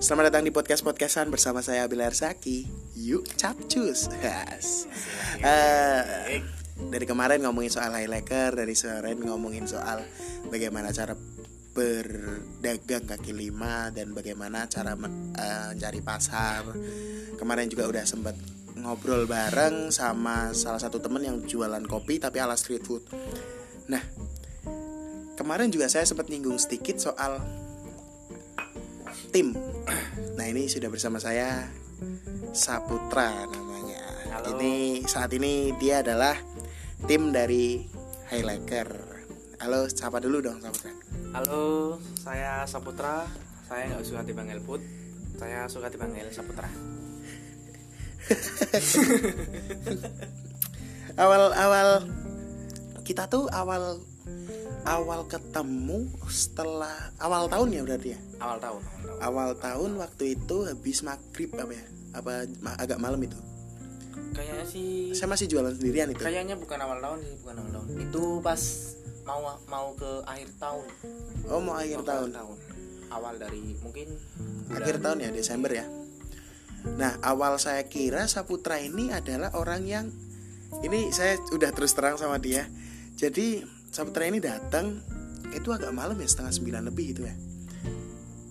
Selamat datang di podcast podcastan bersama saya Bilar Saki. Yuk capcus. Yes. Eh, dari kemarin ngomongin soal highlighter, dari sore ngomongin soal bagaimana cara berdagang kaki lima dan bagaimana cara eh, mencari pasar. Kemarin juga udah sempet ngobrol bareng sama salah satu temen yang jualan kopi tapi ala street food. Nah, kemarin juga saya sempat nyinggung sedikit soal tim. Nah ini sudah bersama saya Saputra namanya. Halo. Ini saat ini dia adalah tim dari Highliker. Halo, sapa dulu dong Saputra. Halo, saya Saputra. Saya nggak suka dipanggil Put. Saya suka dipanggil Saputra. Awal-awal kita tuh awal awal ketemu setelah awal tahun ya berarti ya. Awal tahun. Awal tahun. Awal tahun waktu itu habis maghrib apa ya? Apa ma- agak malam itu? Kayaknya sih. Saya masih jualan sendirian itu. Kayaknya bukan awal tahun sih, bukan awal tahun. Itu pas mau mau ke akhir tahun. Oh mau akhir Mau ke tahun. Awal dari mungkin akhir tahun ya Desember ya. Nah awal saya kira Saputra ini adalah orang yang ini saya udah terus terang sama dia. Jadi Saputra ini datang itu agak malam ya setengah sembilan lebih itu ya.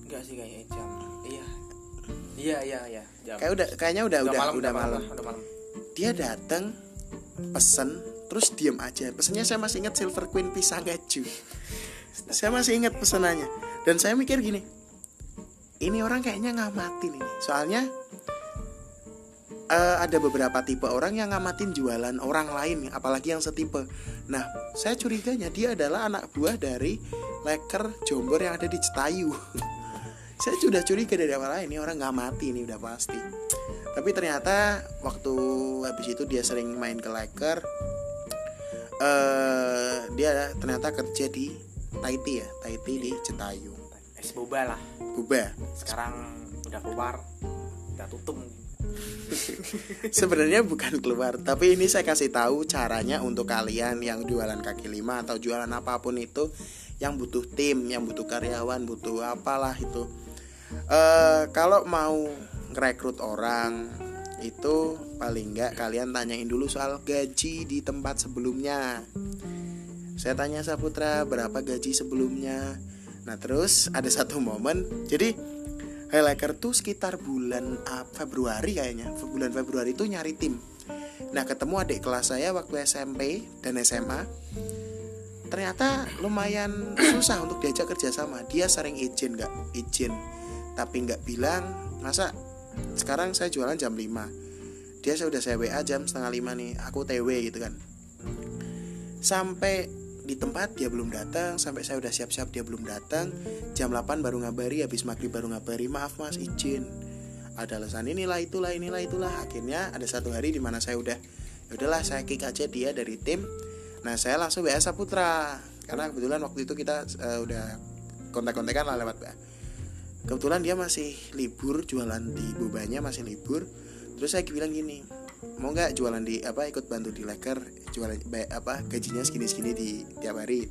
enggak sih kayaknya jam. Iya. Iya iya iya. Jam. Kayak udah kayaknya udah udah udah, malam. Udah malam. Dia datang pesen terus diem aja. Pesennya saya masih ingat Silver Queen pisang keju. saya masih ingat pesenannya dan saya mikir gini. Ini orang kayaknya ngamatin ini. Soalnya eh, ada beberapa tipe orang yang ngamatin jualan orang lain, apalagi yang setipe. Nah, saya curiganya dia adalah anak buah dari leker Jombor yang ada di Cetayu. saya sudah curiga dari awal "Ah, ini orang ngamati ini udah pasti. Tapi ternyata waktu habis itu dia sering main ke leker, eh dia ternyata kerja di Taiti ya, Taiti di Cetayu. Es boba lah. Buba. Sekarang udah keluar. Udah tutup. Sebenarnya bukan keluar, tapi ini saya kasih tahu caranya untuk kalian yang jualan kaki lima atau jualan apa pun itu yang butuh tim, yang butuh karyawan, butuh apalah itu. eh kalau mau ngerekrut orang itu paling enggak kalian tanyain dulu soal gaji di tempat sebelumnya. Saya tanya Saputra berapa gaji sebelumnya. Nah terus ada satu momen, jadi Highlighter tuh sekitar bulan ah, Februari kayaknya. Bulan Februari tuh nyari tim. Nah ketemu adik kelas saya waktu SMP dan SMA Ternyata lumayan susah untuk diajak kerjasama Dia sering izin nggak izin. Tapi nggak bilang Masa sekarang saya jualan jam 5 Dia sudah saya WA jam setengah 5 nih Aku TW gitu kan. Sampai di tempat dia belum datang. Sampai saya udah siap-siap dia belum datang. Jam 8 baru ngabari habis maghrib baru ngabari. Maaf mas izin. Ada alasan inilah itulah inilah itulah. Akhirnya ada satu hari di mana saya udah "Ya udahlah saya kick aja dia dari tim. Nah saya langsung WA Saputra. Karena kebetulan waktu itu kita eh, udah kontak-kontakan lah lewat WA kebetulan dia masih libur jualan di bobanya masih libur. Terus saya bilang gini mau nggak jualan di apa ikut bantu di leker jualan apa gajinya segini segini di tiap hari.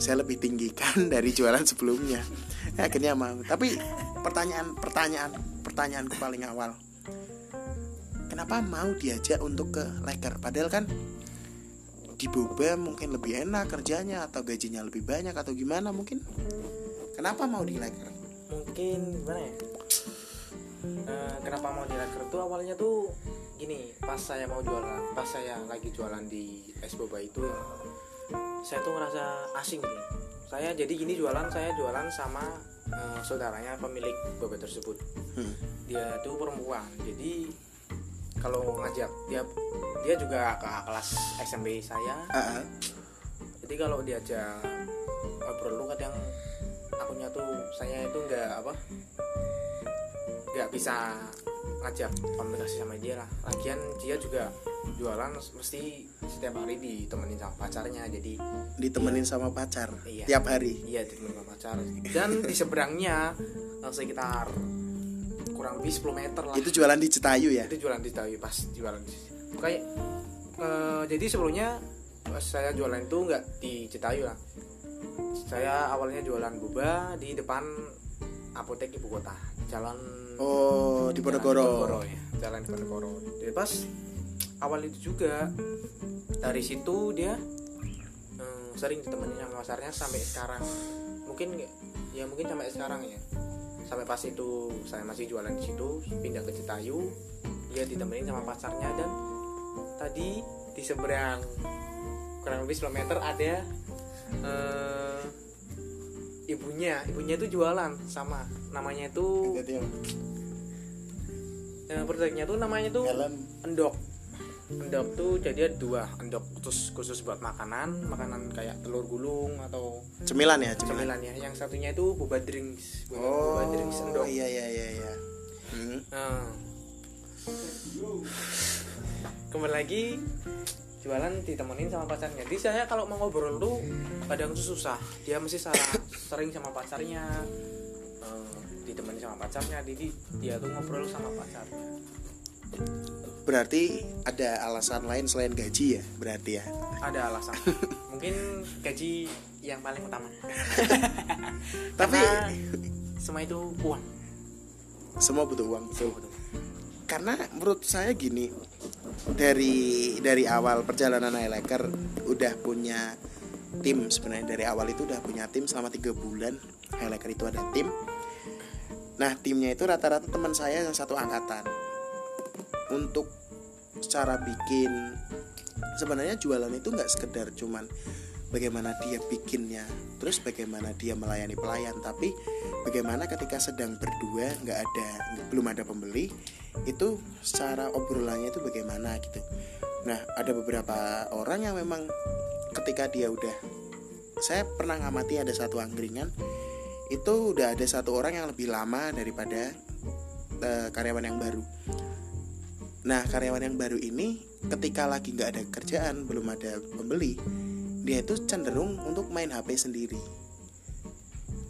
Saya lebih tinggikan dari jualan sebelumnya. Akhirnya mau. Tapi pertanyaan pertanyaan pertanyaanku paling awal. Kenapa mau diajak untuk ke leker padahal kan di boba mungkin lebih enak kerjanya atau gajinya lebih banyak atau gimana mungkin? Kenapa mau di leker mungkin gimana ya? Eh, kenapa mau direkrut tuh awalnya tuh gini pas saya mau jualan pas saya lagi jualan di es boba itu saya tuh ngerasa asing gitu saya jadi gini jualan saya jualan sama eh, saudaranya pemilik boba tersebut Hmm. dia tuh perempuan jadi kalau ngajak dia dia juga ke kelas SMP saya Ah, ah. jadi kalau diajak ngobrol lu kadang akunya tuh saya itu nggak apa nggak bisa ngajak komunikasi sama dia lah. Lagian dia juga jualan mesti setiap hari ditemenin sama pacarnya jadi ditemenin sama pacar Iya. tiap hari? Iya ditemenin sama pacar. Dan di seberangnya eh, sekitar kurang lebih 10 meter lah. Itu jualan di Cetayu ya? Itu jualan di Tawi pas jualan di kayak eh, jadi sebelumnya saya jualan itu nggak di Citayu lah. Saya awalnya jualan boba di depan apotek ibu kota jalan oh di Ponegoro. Ya jalan di Ponegoro. Jadi pas awal itu juga dari situ dia eh, sering ditemenin sama pasarnya sampai sekarang. Mungkin ya mungkin sampai sekarang ya. Sampai pas itu saya masih jualan di situ pindah ke Citayu dia ditemenin sama pacarnya dan tadi di seberang kurang lebih 10 meter ada eh, ibunya. Ibunya itu jualan sama. Namanya itu eh, produknya tuh namanya tuh Helen endok. Endok tuh jadi ada dua. Endok khusus khusus buat makanan. Makanan kayak telur gulung atau cemilan ya cemilan. cemilan ya. Yang satunya itu boba drinks. Boba, oh boba drinks endok. iya iya iya iya. Hmm. Nah. kembali lagi jualan ditemenin sama pacarnya. Jadi saya kalau mau ngobrol tuh kadang tuh susah. Dia mesti salah sering sama pacarnya eh, ditemenin sama pacarnya. Jadi dia tuh ngobrol sama pacarnya. Berarti ada alasan lain selain gaji ya? Berarti ya? Ada alasan. Mungkin gaji yang paling utama. Tapi semua itu uang. Semua butuh uang Betul, betul. karena menurut saya gini dari dari awal perjalanan Highliker udah punya tim. Sebenarnya dari awal itu udah punya tim selama tiga bulan. Highliker itu ada tim. Nah timnya itu rata-rata teman saya yang satu angkatan. Untuk cara bikin sebenarnya jualan itu nggak sekedar cuman bagaimana dia bikinnya terus bagaimana dia melayani pelayan tapi bagaimana ketika sedang berdua nggak ada belum ada pembeli itu secara obrolannya itu bagaimana gitu. Nah ada beberapa orang yang memang ketika dia udah saya pernah ngamati ada satu angkringan itu udah ada satu orang yang lebih lama daripada eh, karyawan yang baru. Nah karyawan yang baru ini ketika lagi nggak ada kerjaan belum ada pembeli dia itu cenderung untuk main HP sendiri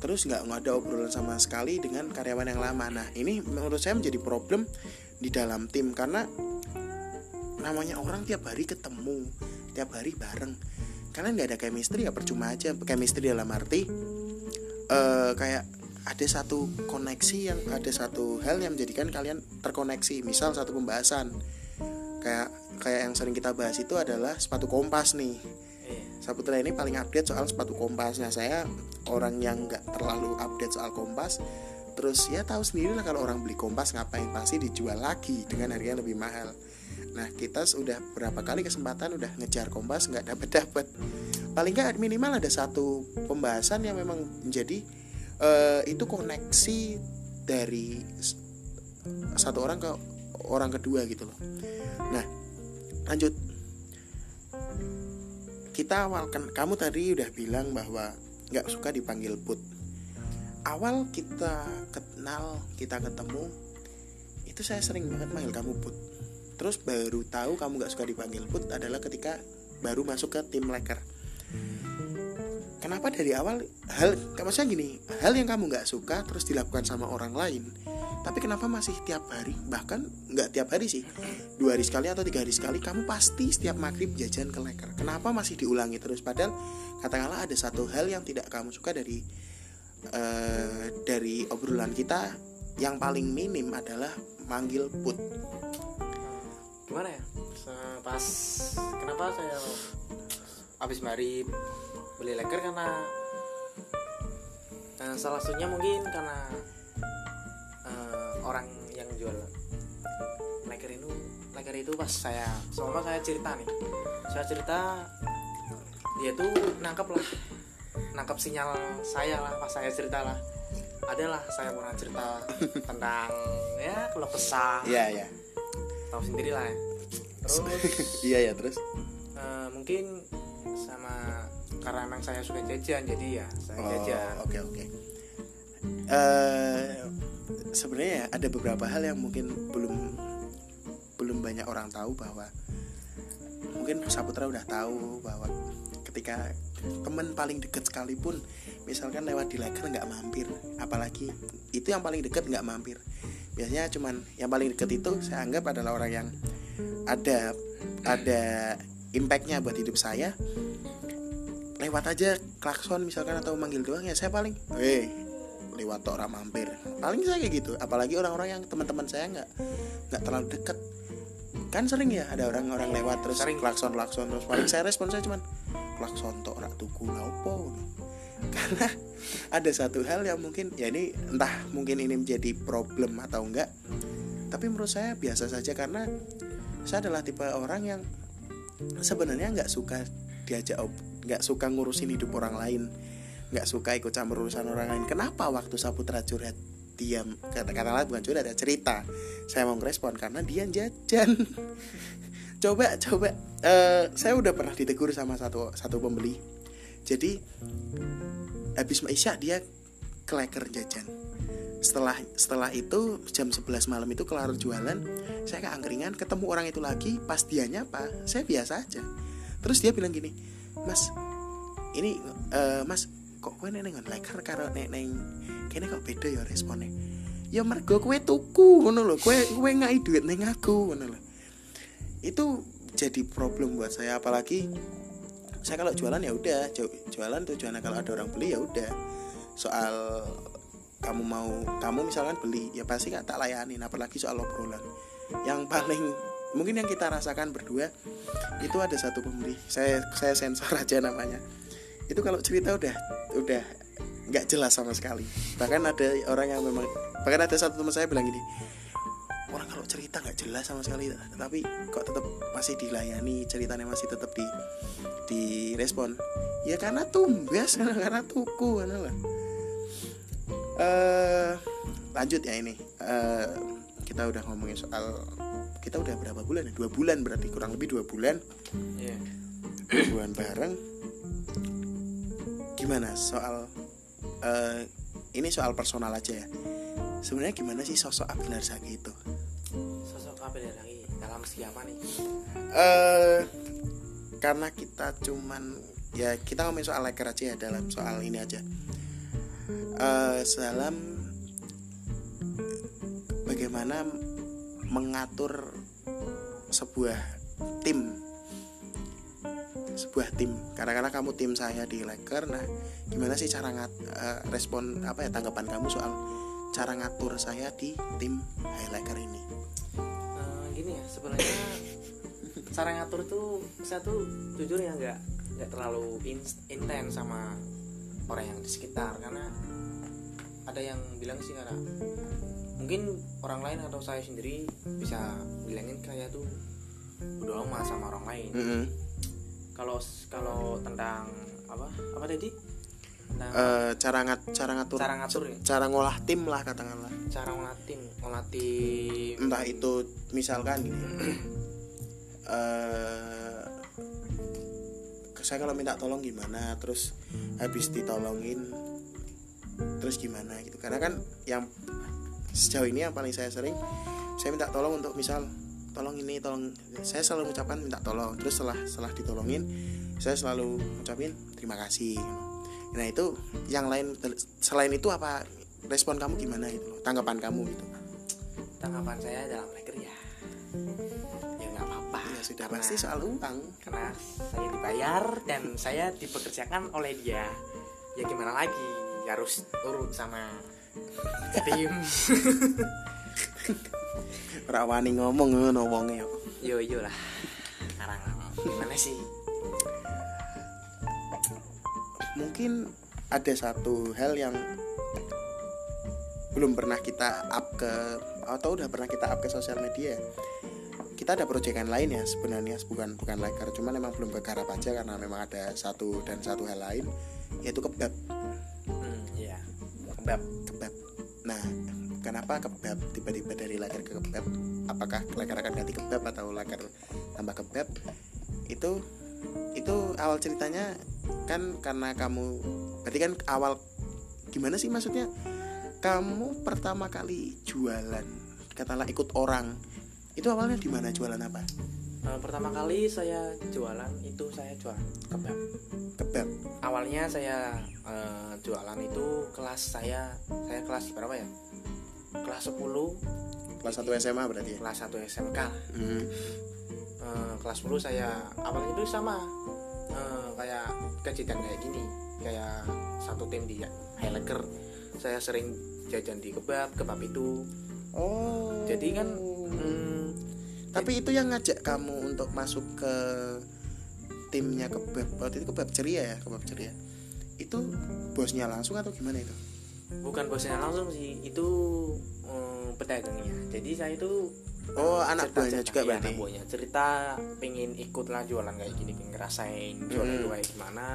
terus nggak nggak ada obrolan sama sekali dengan karyawan yang lama. Nah ini menurut saya menjadi problem di dalam tim karena namanya orang tiap hari ketemu tiap hari bareng. Karena nggak ada chemistry ya percuma aja. Chemistry dalam arti eh kayak ada satu koneksi yang ada satu hal yang menjadikan kalian terkoneksi. Misal satu pembahasan. Kayak kayak yang sering kita bahas itu adalah sepatu kompas nih. Iya. Saputra ini paling update soal sepatu kompas. Nah saya orang yang nggak terlalu update soal kompas. Terus ya tahu sendiri lah kalau orang beli kompas ngapain pasti dijual lagi dengan harga yang lebih mahal. Nah kita sudah berapa kali kesempatan udah ngejar kompas nggak dapat dapat. Paling nggak minimal ada satu pembahasan yang memang menjadi eh, itu koneksi dari satu orang ke orang kedua gitu loh. Nah lanjut kita awal kan kamu tadi udah bilang bahwa nggak suka dipanggil put. Awal kita kenal kita ketemu itu saya sering banget manggil kamu put. Terus baru tahu kamu nggak suka dipanggil put adalah ketika baru masuk ke tim leker. Kenapa dari awal? Hal maksudnya gini hal yang kamu nggak suka terus dilakukan sama orang lain tapi kenapa masih tiap hari? Bahkan nggak tiap hari sih. Dua hari sekali atau tiga hari sekali kamu pasti setiap maghrib jajan ke leker. Kenapa masih diulangi terus? Padahal katakanlah ada satu hal yang tidak kamu suka dari eh, dari obrolan kita yang paling minim adalah manggil put. Gimana ya? Pas kenapa saya habis mari beli leker? Karena eh, salah satunya mungkin karena orang yang jual leker itu leker itu pas saya sama saya cerita nih. Saya cerita dia tuh nangkep lah nangkep sinyal saya lah pas saya cerita lah. Adalah saya pernah cerita tentang ya kalau kesah. Iya ya tahu sendiri lah ya. terus iya ya terus? eh, mungkin sama karena emang saya suka jajan jadi ya saya Oh, jajan. oke oke. Eh, sebenarnya ya, ada beberapa hal yang mungkin belum belum banyak orang tahu bahwa mungkin Saputra udah tahu bahwa ketika teman paling deket sekalipun misalkan lewat di leker nggak mampir apalagi itu yang paling deket nggak mampir. Biasanya cuman yang paling deket itu saya anggap adalah orang yang ada ada impactnya buat hidup saya. Lewat aja klakson misalkan atau manggil doang ya saya paling weh lewat tok orang mampir. Paling saya kayak gitu apalagi orang-orang yang teman-teman saya nggak nggak terlalu deket. Kan sering ya ada orang-orang lewat terus Sering. klakson klakson terus paling saya respon saya cuman klakson tok ora tuku lah opo? Karena ada satu hal yang mungkin ya ini entah mungkin ini menjadi problem atau enggak tapi menurut saya biasa saja karena saya adalah tipe orang yang sebenarnya nggak suka diajak nggak suka ngurusin hidup orang lain nggak suka ikut campur urusan orang lain. Kenapa waktu Saputra curhat diam kata katakanlah bukan curhat ada cerita. Saya mau ngerespon karena dia jajan. Coba coba eh, saya udah pernah ditegur sama satu satu pembeli. Jadi habis isya dia keleker jajan. Setelah setelah itu jam 11 malam itu kelar jualan saya ke angkringan ketemu orang itu lagi pas dia nyapa saya biasa aja. Terus dia bilang gini mas ini eh, mas kok kue neng leker karo neng neng kene kok beda ya responnya. Ya mergo kue tuku ngono lho kue kue ngai duit neng aku ngono lho. Itu jadi problem buat saya apalagi saya kalau jualan ya udah ju- jualan tujuannya kalau ada orang beli ya udah. Soal kamu mau kamu misalkan beli ya pasti nggak tak layanin apalagi soal obrolan. Yang paling mungkin yang kita rasakan berdua itu ada satu pembeli saya saya sensor aja namanya itu kalau cerita udah udah nggak jelas sama sekali. Bahkan ada orang yang memang bahkan ada satu teman saya bilang gini orang kalau cerita nggak jelas sama sekali tapi kok tetap masih dilayani ceritanya masih tetap di di respon. Ya karena tumbas karena tuku karena lah eh lanjut ya ini. Eh, kita udah ngomongin soal kita udah berapa bulan ya? Dua bulan berarti kurang lebih dua bulan. Iya. dua bulan bareng gimana soal eh ini soal personal aja ya. Sebenarnya gimana sih sosok Abinar Saki itu? Sosok ya lagi dalam siapa nih? eh karena kita cuman ya kita ngomongin soal leker aja ya dalam soal ini aja. Eh dalam bagaimana mengatur sebuah tim sebuah tim. Karena kamu tim saya di Laker nah gimana sih cara ngat eh, respon apa ya tanggapan kamu soal cara ngatur saya di tim Highlighter ini? Eh, gini ya sebenarnya cara ngatur tuh saya tuh jujur ya nggak nggak terlalu in- intens sama orang yang di sekitar. Karena ada yang bilang sih karena mungkin orang lain atau saya sendiri bisa bilangin kayak tuh udah lama sama orang lain. Mm-mm. Kalau kalau tentang apa? Apa tadi? Tentang Eh, cara ngat cara ngatur. Cara ngatur ya? Cara ngolah tim lah katakanlah. Cara ngolah tim ngolah tim. Entah itu misalkan gini. Eh saya kalau minta tolong gimana terus habis ditolongin terus gimana gitu. Karena kan yang sejauh ini yang paling saya sering saya minta tolong untuk misal tolong ini tolong saya selalu mengucapkan minta tolong. Terus setelah setelah ditolongin saya selalu ngucapin terima kasih. Nah itu yang lain selain itu apa? Respon kamu gimana loh tanggapan kamu gitu? Tanggapan saya dalam leker ya. Ya nggak apa-apa. Ya sudah Karena- pasti soal uang karena saya dibayar dan saya dipekerjakan oleh dia. Ya gimana lagi? Harus urut sama tim Ora wani ngomong ngono wonge kok. yo. Yo lah sekarang gimana sih? Mungkin ada satu hal yang belum pernah kita up ke atau udah pernah kita up ke sosial media. Kita ada proyekan lain ya sebenarnya. Bukan bukan liker. Cuman memang belum kegarap aja karena memang ada satu dan satu hal lain yaitu kebab. Hmm, ya kebab. Kebab. Nah, kenapa kebab tiba-tiba dari laker ke kebab? Apakah laker akan ganti kebab atau laker tambah kebab? Itu itu awal ceritanya kan karena kamu berarti kan awal gimana sih maksudnya? Kamu pertama kali jualan, katakanlah ikut orang. Itu awalnya di mana jualan apa? Eh, pertama kali saya jualan itu saya jualan kebab Kebab. awalnya saya eh, jualan itu kelas saya saya kelas berapa ya kelas 10 Kelas 1 SMA berarti ya. kelas 1 SMK Hmm. Eh, kelas 10 saya awalnya itu sama. Eh, kayak kejadian kayak gini. Kayak satu tim di Highlighter saya sering jajan di kebab kebab itu. Oh. Jadi kan hmm, tapi itu yang ngajak kamu untuk masuk ke timnya kebab. Waktu itu kebab ceria ya kebab ceria. Itu bosnya langsung atau gimana itu bukan bosnya langsung sih itu hmm, pedagangnya jadi saya itu oh anak cerita- buahnya juga berarti anak buahnya cerita pengen ikut lah jualan kayak gini pengen ngerasain jualan Hmm. itu kayak gimana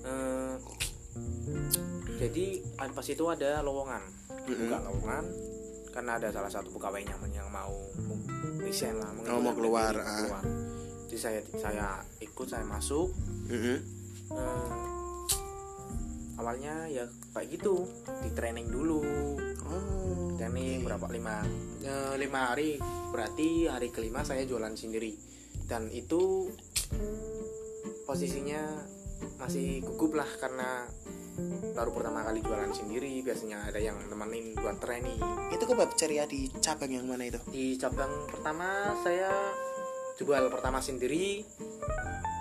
Eh, jadi ad- pas itu ada lowongan buka lowongan karena ada salah satu pegawai nyaman yang mau resign lah Oh, mau keluar, diri, ah. keluar. jadi saya saya ikut saya masuk Mm-mm. Eh, awalnya ya kayak gitu di training dulu. Oh training oke. berapa? Lima eh, lima hari. Berarti hari kelima saya jualan sendiri. Dan itu posisinya masih gugup lah karena baru pertama kali jualan sendiri. Biasanya ada yang nemenin buat training. Itu kebab ceria di cabang yang mana itu? Di cabang pertama saya jual pertama sendiri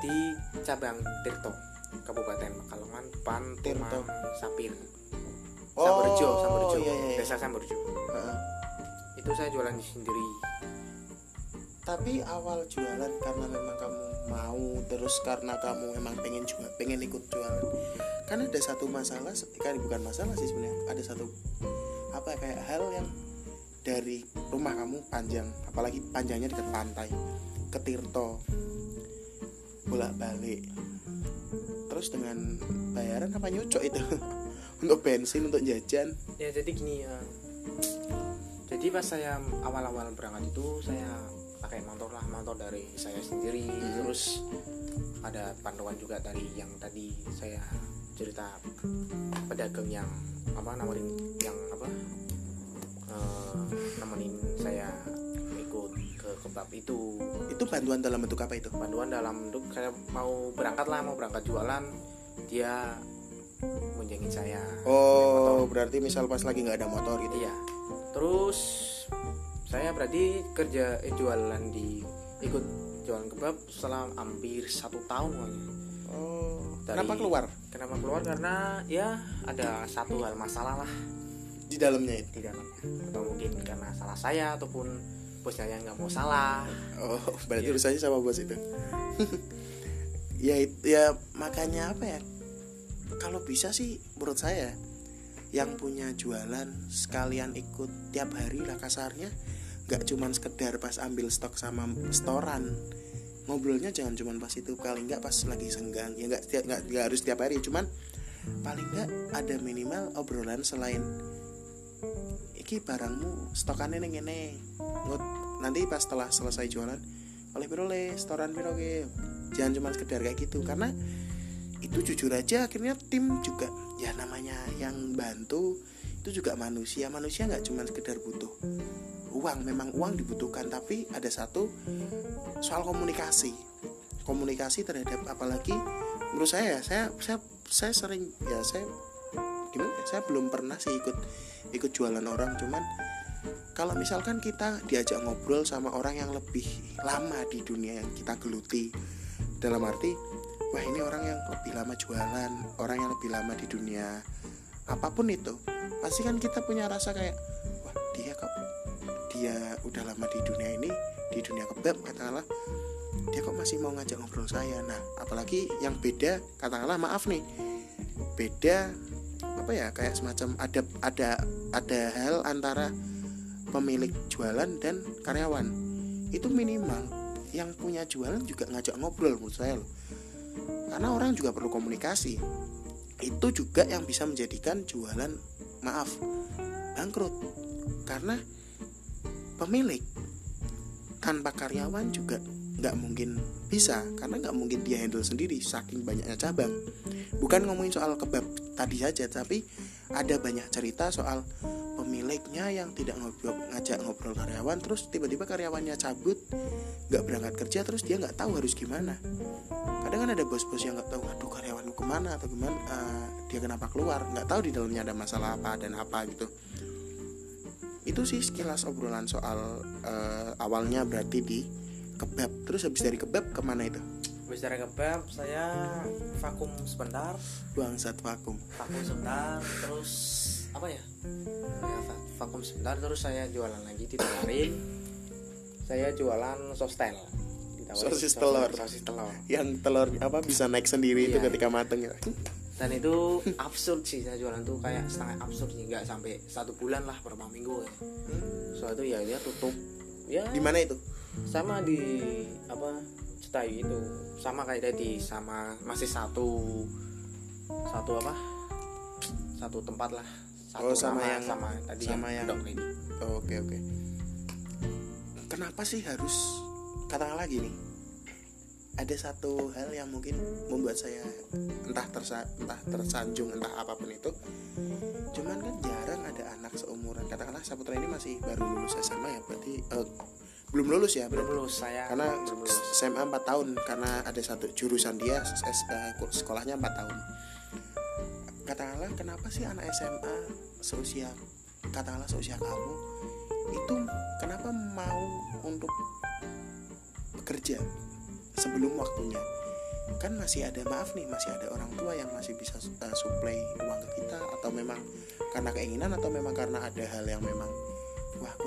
di cabang Tirto Kabupaten Pekalongan. Tirto Sapir Samberjo Samberjo iya, iya, iya. desa Samberjo Heeh. itu saya jualan sendiri. Tapi awal jualan karena memang kamu mau terus karena kamu memang pengen juga pengen ikut jualan. Kan ada satu masalah kan bukan masalah sih sebenarnya ada satu apa ya, kayak hal yang dari rumah kamu panjang apalagi panjangnya dekat pantai ke Tirto. Bolak balik terus dengan bayaran apa nyocok itu? Untuk bensin untuk jajan? Ya jadi gini ya. Jadi pas saya awal-awal berangkat itu saya pakai motor lah motor dari saya sendiri. Hmm. terus ada panduan juga dari yang tadi saya cerita pedagang yang apa nawarin yang apa eh, nemenin saya kebab itu itu bantuan dalam bentuk apa itu panduan dalam bentuk saya mau berangkat lah mau berangkat jualan dia munjengin saya oh berarti misal pas lagi nggak ada motor gitu Iya. Terus saya berarti kerja eh, jualan di ikut jualan kebab selama hampir satu tahun pokoknya. Oh, Dari- kenapa keluar Kenapa keluar? Karena ya ada satu hal masalah lah di dalamnya itu? di dalamnya. Atau mungkin karena salah saya ataupun bosnya yang nggak mau salah. Oh, berarti Iya. urusannya sama bos itu. ya, ya makanya apa ya? Kalau bisa sih menurut saya yang punya jualan sekalian ikut tiap hari lah kasarnya nggak cuman sekedar pas ambil stok sama storan ngobrolnya jangan cuman pas itu kali nggak pas lagi senggang ya nggak setiap nggak nggak harus tiap hari cuman paling nggak ada minimal obrolan selain iki barangmu stokannya neng ini ngut nanti pas setelah selesai jualan oleh piro le storan piro ge? Jangan cuma sekedar kayak gitu karena itu jujur aja akhirnya tim juga ya namanya yang bantu itu juga manusia. Manusia nggak cuma sekedar butuh uang memang uang dibutuhkan tapi ada satu soal komunikasi. Komunikasi terhadap apalagi menurut saya ya saya saya saya sering ya saya gimana ya, saya belum pernah sih ikut ikut jualan orang cuman kalau misalkan kita diajak ngobrol sama orang yang lebih lama di dunia yang kita geluti dalam arti wah ini orang yang lebih lama jualan orang yang lebih lama di dunia apa pun itu pasti kan kita punya rasa kayak wah dia kok dia udah lama di dunia ini di dunia kebab katakanlah dia kok masih mau ngajak ngobrol saya. Nah apalagi yang beda katakanlah maaf nih beda apa ya kayak semacam ada ada ada hal antara pemilik jualan dan karyawan. Itu minimal yang punya jualan juga ngajak ngobrol menurut saya loh. Karena orang juga perlu komunikasi. Itu juga yang bisa menjadikan jualan maaf bangkrut. Karena pemilik tanpa karyawan juga nggak mungkin bisa karena nggak mungkin dia handle sendiri saking banyaknya cabang. Bukan ngomongin soal kebab tadi saja tapi ada banyak cerita soal pemiliknya yang tidak ngobrol ngajak ngobrol karyawan terus tiba-tiba karyawannya cabut nggak berangkat kerja terus dia nggak tahu harus gimana. Kadang kan ada bos-bos yang nggak tahu aduh karyawanku ke mana? atau gimana eh, dia kenapa keluar? Nggak tahu di dalamnya ada masalah apa dan apa gitu. Itu sih sekilas obrolan soal eh, awalnya berarti di kebab terus habis dari kebab ke mana itu habis dari kebab saya vakum sebentar. Bangsat vakum. Vakum sebentar terus apa ya? Ya, va- vakum sebentar terus saya jualan lagi ditawarin. Saya jualan sostel Ditawarin Sosis sos- telur. sosis telur. Yang telur apa bisa naik sendiri itu Iya. ketika mateng ya? Dan itu absurd sih saya jualan tuh kayak setengah absurd sih nggak sampai satu bulan lah berapa minggu ya. Soal itu ya dia tutup. Ya. Di mana itu? Sama di apa Cetayu itu. Sama kayak tadi sama masih satu satu apa? Satu tempat lah. Satu Oh, sama nama, yang- sama tadi sama yang- Lady. Oh, oke oke. Kenapa sih harus katakanlah gini ada satu hal yang mungkin membuat saya entah tersa entah tersanjung entah apa pun itu. Cuman kan jarang ada anak seumuran. Katakanlah Saputra ini masih baru lulus SMA ya berarti eh, belum lulus ya belum lulus saya karena belum lulus. SMA 4 tahun karena ada satu jurusan dia eh, sekolahnya 4 tahun. Katakanlah kenapa sih anak SMA seusia katakanlah seusia kamu itu kenapa mau untuk bekerja sebelum waktunya? Kan masih ada maaf nih masih ada orang tua yang masih bisa uh, supply uang ke kita atau memang karena keinginan atau memang karena ada hal yang memang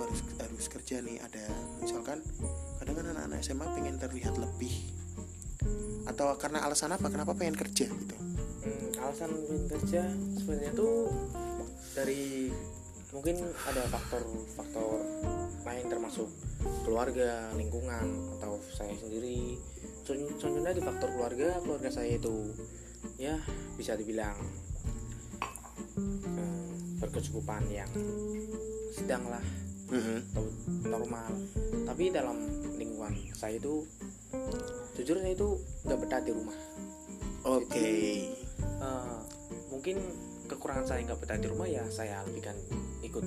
harus harus kerja nih ada misalkan kadang kan anak-anak SMA pengen terlihat lebih atau karena alasan apa? Kenapa pengen kerja gitu? Hmm, alasan pengen kerja sebenarnya tuh dari mungkin ada faktor-faktor lain termasuk keluarga, lingkungan atau saya sendiri. Con- Contohnya di faktor keluarga, keluarga saya itu ya bisa dibilang eh, berkecukupan yang sedang lah atau normal. Tapi dalam lingkungan saya itu jujur saya itu nggak betah di rumah. oke Eh, mungkin kekurangan saya nggak betah di rumah ya saya lebihkan ikut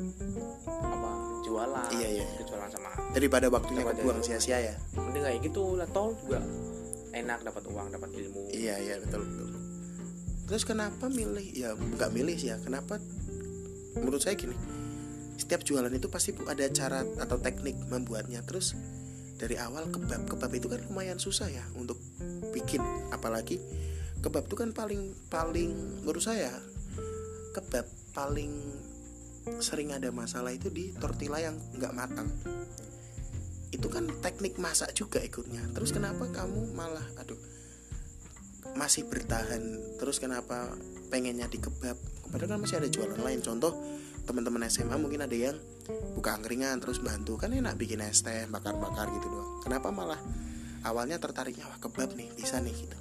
apa jualan Iya, iya. ikut jualan sama daripada waktunya kebuang sia-sia ya mending kayak gitu lah tol juga enak dapat uang dapat ilmu Iya iya betul betul. Terus kenapa milih ya nggak milih sih ya kenapa menurut saya gini setiap jualan itu pasti ada cara atau teknik membuatnya. Terus dari awal kebab kebab itu kan lumayan susah ya untuk bikin. Apalagi kebab itu kan paling paling menurut saya kebab paling sering ada masalah itu di tortilla yang nggak matang. Itu kan teknik masak juga ikutnya. Terus kenapa kamu malah aduh masih bertahan? Terus kenapa pengennya di kebab? Padahal kan masih ada jualan lain. Contoh teman-teman SMA mungkin ada yang buka angkringan terus bantu. Kan enak bikin es teh bakar-bakar gitu doang. Kenapa malah awalnya tertariknya wah kebab nih bisa nih gitu.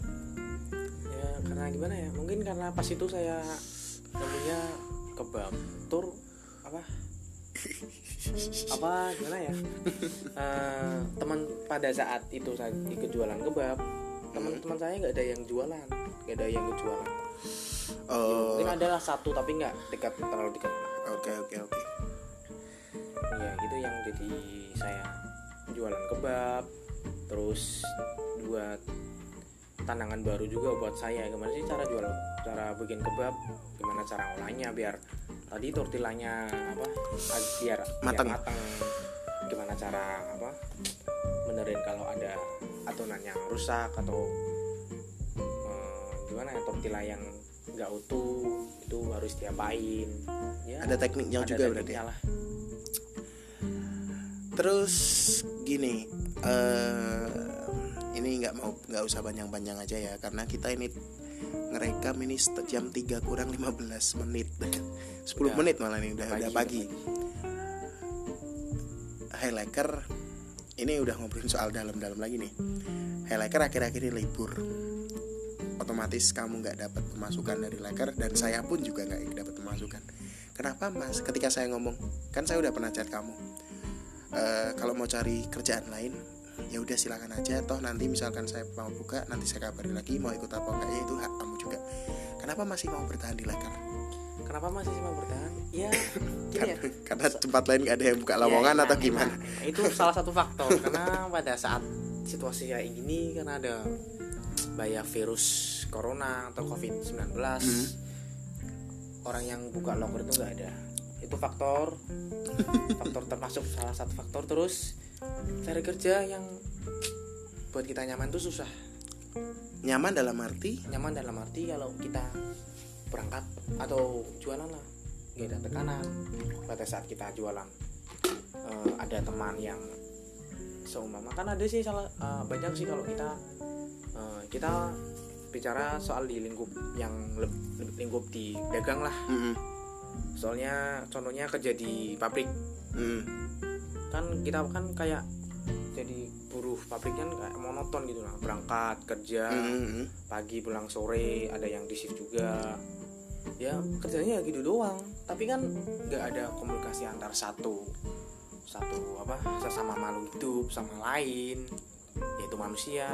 Ya karena gimana ya? Mungkin karena pas itu saya nemunya kebab tur apa? Apa gimana ya? Eh, teman pada saat itu saya ikut jualan kebab teman-teman saya nggak ada yang jualan nggak ada yang jualan oh mungkin adalah satu tapi nggak dekat terlalu dekat oke oke oke. Ya gitu yang jadi saya jualan kebab terus buat tantangan baru juga buat saya. Gimana sih cara jual cara bikin kebab? Gimana cara ngolahnya biar tadi tortillanya apa biar Mateng. biar mateng. gimana cara apa benerin kalau ada adonan yang rusak atau eh, gimana ya tortilla yang nggak utuh itu harus diapain ya. Ada tekniknya ada juga berarti tekniknya ya? lah. Terus gini eh ini nggak mau nggak usah panjang-panjang aja ya karena kita ini ngerekam ini jam 3 kurang 15 menit. 10 Udah. menit malah nih udah udah pagi. pagi, Highlighter ini udah ngobrolin soal dalam-dalam lagi nih. Highlighter akhir-akhir ini libur otomatis kamu nggak dapat pemasukan dari Laker dan saya pun juga nggak dapat pemasukan. Kenapa mas? Ketika saya ngomong kan saya udah pernah chat kamu. Eh, kalau mau cari kerjaan lain ya udah silakan aja. Toh nanti misalkan saya mau buka nanti saya kabarin lagi mau ikut apa enggak ya itu hak kamu juga. Kenapa masih mau bertahan di Laker? Kenapa masih mau bertahan? Ya ya. Karena, karena tempat lain nggak ada yang buka lowongan Ya, atau enak, gimana? Enak. itu salah satu faktor. Karena pada saat situasi kayak gini karena ada bahaya virus corona atau covid 19 Hmm. orang yang buka locker itu nggak ada. Itu faktor faktor termasuk salah satu faktor. Terus cari kerja yang buat kita nyaman tuh susah. Nyaman dalam arti? Nyaman dalam arti kalau kita berangkat atau jualan lah. Nggak ada tekanan. Pada saat kita jualan eh, ada teman yang seumpama kan ada sih salah eh, banyak sih kalau kita eh, kita bicara soal di lingkup yang lingkup di dagang lah. Mm-mm. soalnya contohnya kerja di pabrik. Mm. kan kita kan kayak jadi buruh pabrik kan kayak monoton gitu lah. Berangkat kerja Mm-mm. pagi pulang sore ada yang di shift juga. Ya kerjanya ya gitu doang. Tapi kan nggak ada komunikasi antar satu satu apa sesama makhluk hidup sama lain. Yaitu manusia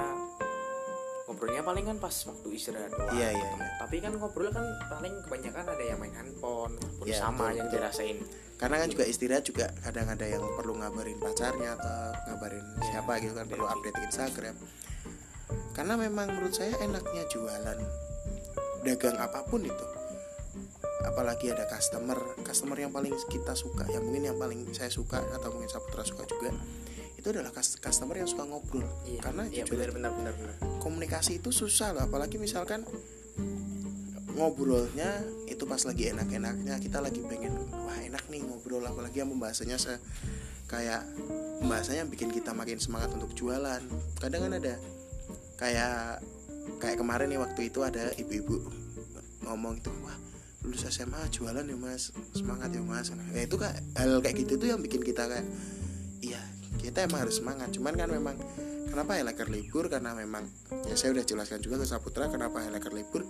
ngobrolnya paling kan pas waktu istirahat doang. Iya, iya, iya. tapi kan ngobrol kan paling kebanyakan ada yang main handphone walaupun Iya, sama betul, yang betul. dirasain. Karena kan juga istirahat juga kadang ada yang perlu ngabarin pacarnya atau ngabarin siapa gitu kan perlu update Instagram. Karena memang menurut saya enaknya jualan dagang apa pun itu. Apalagi ada customer customer yang paling kita suka yang mungkin yang paling saya suka atau mungkin Saputra suka juga itu adalah cus- customer yang suka ngobrol. Iya karena iya jujur benar benar benar benar. komunikasi itu susah loh apalagi misalkan ngobrolnya itu pas lagi enak-enaknya kita lagi pengen wah enak nih ngobrol apalagi yang pembahasannya se kayak pembahasannya yang bikin kita makin semangat untuk jualan. Kadang kan ada kayak kayak kemarin nih waktu itu ada ibu-ibu ngomong itu wah lulus SMA jualan ya mas. Semangat ya mas. Nah, ya itu kak hal kayak gitu tuh yang bikin kita kayak kita emang harus semangat. Cuman kan memang kenapa Helaker libur? Karena memang ya saya udah jelaskan juga ke Saputra kenapa Helaker libur?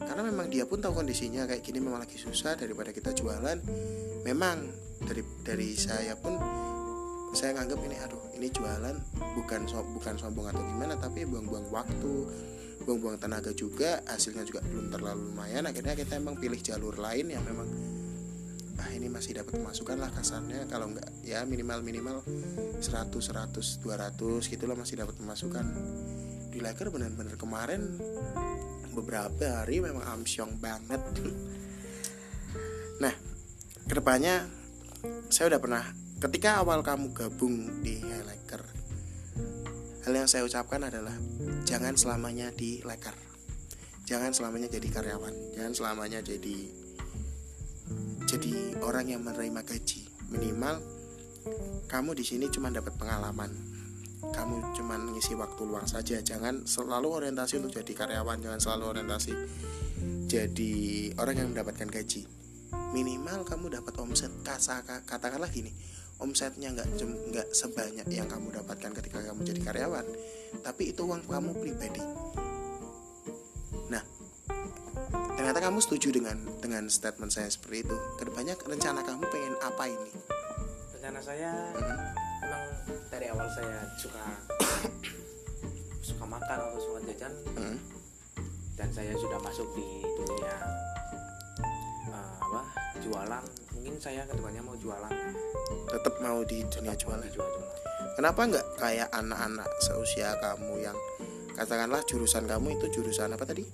Karena memang dia pun tahu kondisinya. Kayak gini memang lagi susah daripada kita jualan. Memang dari dari saya pun saya nganggap ini aduh ini jualan bukan so- bukan sombong atau gimana tapi buang-buang waktu buang-buang tenaga juga hasilnya juga belum terlalu lumayan. Akhirnya kita emang pilih jalur lain yang memang ah ini masih dapat pemasukan lah kasarnya. Kalau enggak ya minimal minimal 100 100 200 gitulah masih dapat pemasukan. Di Laker benar-benar kemarin beberapa hari memang amsyong banget. Nah ke depannya saya udah pernah ketika awal kamu gabung di Laker hal yang saya ucapkan adalah jangan selamanya di Laker. Jangan selamanya jadi karyawan. Jangan selamanya jadi jadi orang yang menerima gaji minimal kamu di sini cuma dapat pengalaman. Kamu cuma ngisi waktu luang saja. Jangan selalu orientasi untuk jadi karyawan jangan selalu orientasi jadi orang yang mendapatkan gaji. Minimal kamu dapat omset. Kasa katakanlah gini omsetnya nggak nggak sebanyak yang kamu dapatkan ketika kamu jadi karyawan. Tapi itu uang kamu pribadi. Nah ternyata kamu setuju dengan dengan statement saya seperti itu. Ke depannya rencana kamu pengen apa ini? Rencana saya Mhm. memang dari awal saya suka suka makan atau suka jajan. Mhm. dan saya sudah masuk di dunia eh, apa jualan. Mungkin saya ke depannya mau jualan. Tetap mau di dunia jualan. jual jualan. Kenapa nggak kayak anak-anak seusia kamu yang katakanlah jurusan kamu itu jurusan apa tadi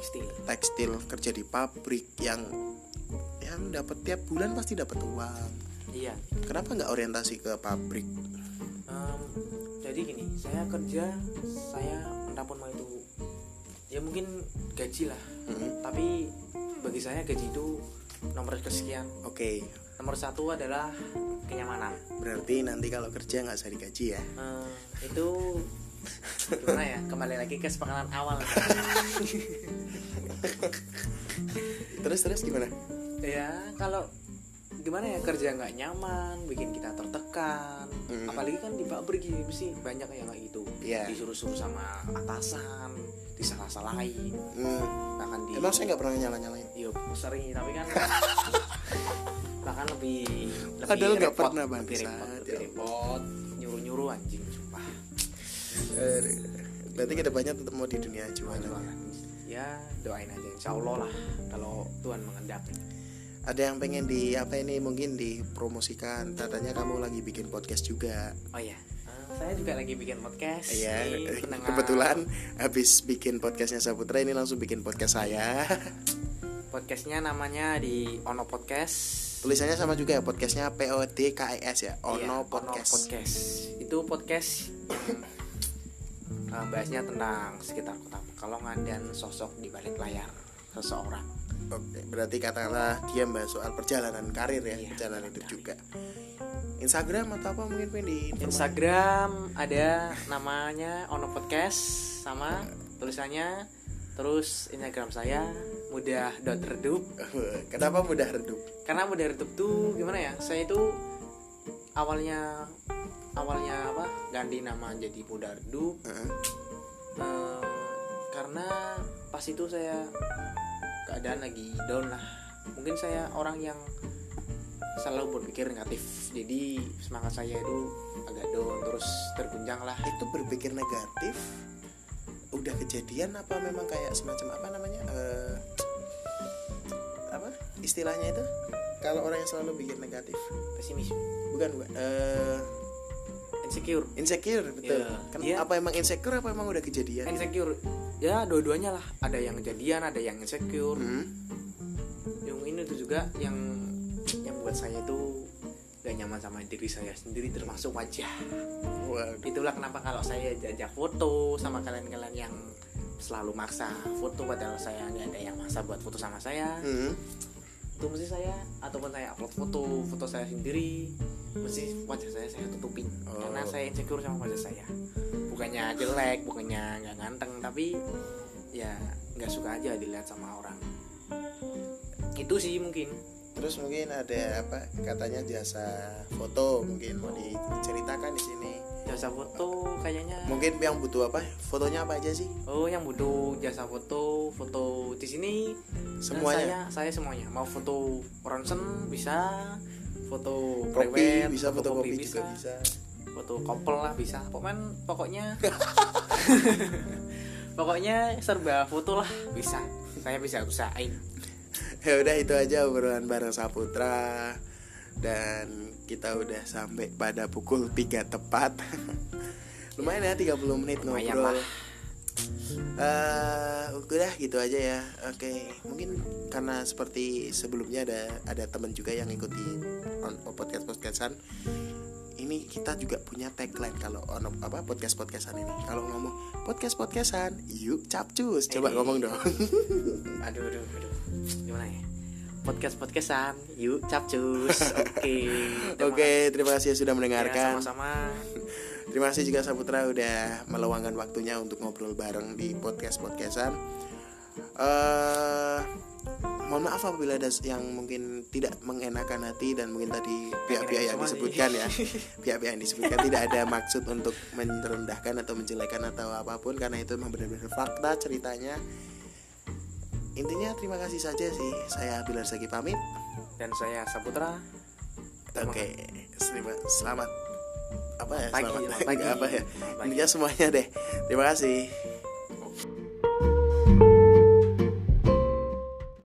tekstil. Tekstil kerja di pabrik yang yang dapat tiap bulan pasti dapat uang. Iya. Kenapa nggak orientasi ke pabrik? Em, jadi gini saya kerja saya entahpun mau itu. Ya mungkin gaji lah. Mhm. tapi bagi saya gaji itu nomor kesekian. Oke. Nomor satu adalah kenyamanan. Berarti nanti kalau kerja nggak usah digaji ya? Eh, itu gimana ya kembali lagi ke sepakatan awal. Terus terus gimana? Ya kalau gimana ya kerja nggak nyaman bikin kita tertekan. Hmm. apalagi kan di pabrik ini mesti banyak yang kayak gitu. Iya. disuruh-suruh sama atasan disalah-salahin Hmm. bahkan di emang saya nggak pernah nyala nyalain Iya sering tapi kan bahkan lebih lebih Padahal nggak repot, pernah, lebih repot, lebih repot. Nyuruh nyuruh anjing berarti ke depannya tetap mau di dunia jualan jualan ya doain aja insya Allah lah kalau Tuhan mengendaki ada yang pengen di apa ini mungkin dipromosikan? Katanya kamu lagi bikin podcast juga. Oh ya saya juga lagi bikin podcast. Iya, kebetulan habis bikin podcastnya Saputra ini langsung bikin podcast saya. podcastnya namanya di Ono Podcast. Tulisannya sama juga ya podcastnya P O D K E S ya. Iya, Ono Podcast. Podcast. Itu podcast yang eh, bahasnya tentang sekitar kota Pekalongan dan sosok di balik layar seseorang. Oke, berarti katakanlah dia bahas soal perjalanan karir ya, Iya, perjalanan hidup karir. juga. Instagram atau apa mungkin pengen di Instagram ada namanya Ono Podcast sama tulisannya terus Instagram saya mudah dot redup Kenapa mudah redup? karena mudah redup tuh gimana ya saya itu awalnya awalnya apa ganti nama jadi mudah redup Heeh. eh, karena pas itu saya keadaan lagi down lah mungkin saya orang yang selalu berpikir negatif jadi semangat saya itu agak down terus terguncang lah Itu berpikir negatif udah kejadian apa memang kayak semacam apa namanya? eh, apa istilahnya itu? Kalau orang yang selalu pikir negatif. pesimis Bukan, bukan. Eh, insecure insecure betul. Iya. Kan Iya. apa emang insecure apa emang udah kejadian? insecure ya dua-duanya lah ada yang kejadian ada yang insecure Hmm. yang ini tuh juga yang yang buat saya itu gak nyaman sama diri saya sendiri termasuk wajah Waduh. itulah kenapa kalau saya jajak foto sama kalian-kalian yang selalu maksa foto padahal saya nggak ada yang maksa buat foto sama saya Hmm. Itu mesti saya ataupun saya upload foto foto saya sendiri. Mesti wajah saya saya tutupin. Oh. karena saya insecure sama wajah saya. Bukannya jelek bukannya nggak ganteng tapi ya nggak suka aja dilihat sama orang. Itu sih mungkin. Terus mungkin ada apa katanya jasa foto mungkin mau diceritakan di sini. Jasa foto kayaknya. Mungkin yang butuh apa? Fotonya apa aja sih? oh yang butuh jasa foto foto di sini. Semuanya. saya saya semuanya. Mau foto ronsen bisa foto Kopi bisa, foto kopi bisa, juga bisa. foto couple lah bisa. Pokoknya pokoknya. Pokoknya serba foto lah bisa. Saya bisa usahain. Ya udah itu aja obrolan bareng Saputra dan kita udah sampai pada pukul 3 tepat. Lumayan ya 30 menit Lumayan ngobrol. lah. Eh, udah gitu aja ya. Oke, mungkin karena seperti sebelumnya ada ada teman juga yang ikuti on, podcast podcastan. Ini kita juga punya tagline kalau on apa podcast podcastan ini. Kalau ngomong podcast podcastan, yuk capcus. Coba Eh. ngomong dong. aduh aduh aduh gimana ya podcast podcastan yuk capcus oke terima Oke, terima kasih sudah kasih. Ya, mendengarkan. sama-sama Terima kasih juga Saputra udah meluangkan waktunya untuk ngobrol bareng di podcast podcastan. Eh, mohon maaf apabila ada yang mungkin tidak mengenakan hati dan mungkin tadi pihak-pihak yang disebutkan ya, pihak-pihak yang disebutkan tidak ada maksud untuk merendahkan atau menjelekan atau apa pun karena itu memang benar-benar fakta ceritanya. Intinya terima kasih saja sih. Saya Bilar Sagi pamit. dan saya Saputra Oke, selamat, selamat apa ya? Pagi, selamat selamat pagi. apa ya? Pagi. Intinya semuanya deh. Terima kasih.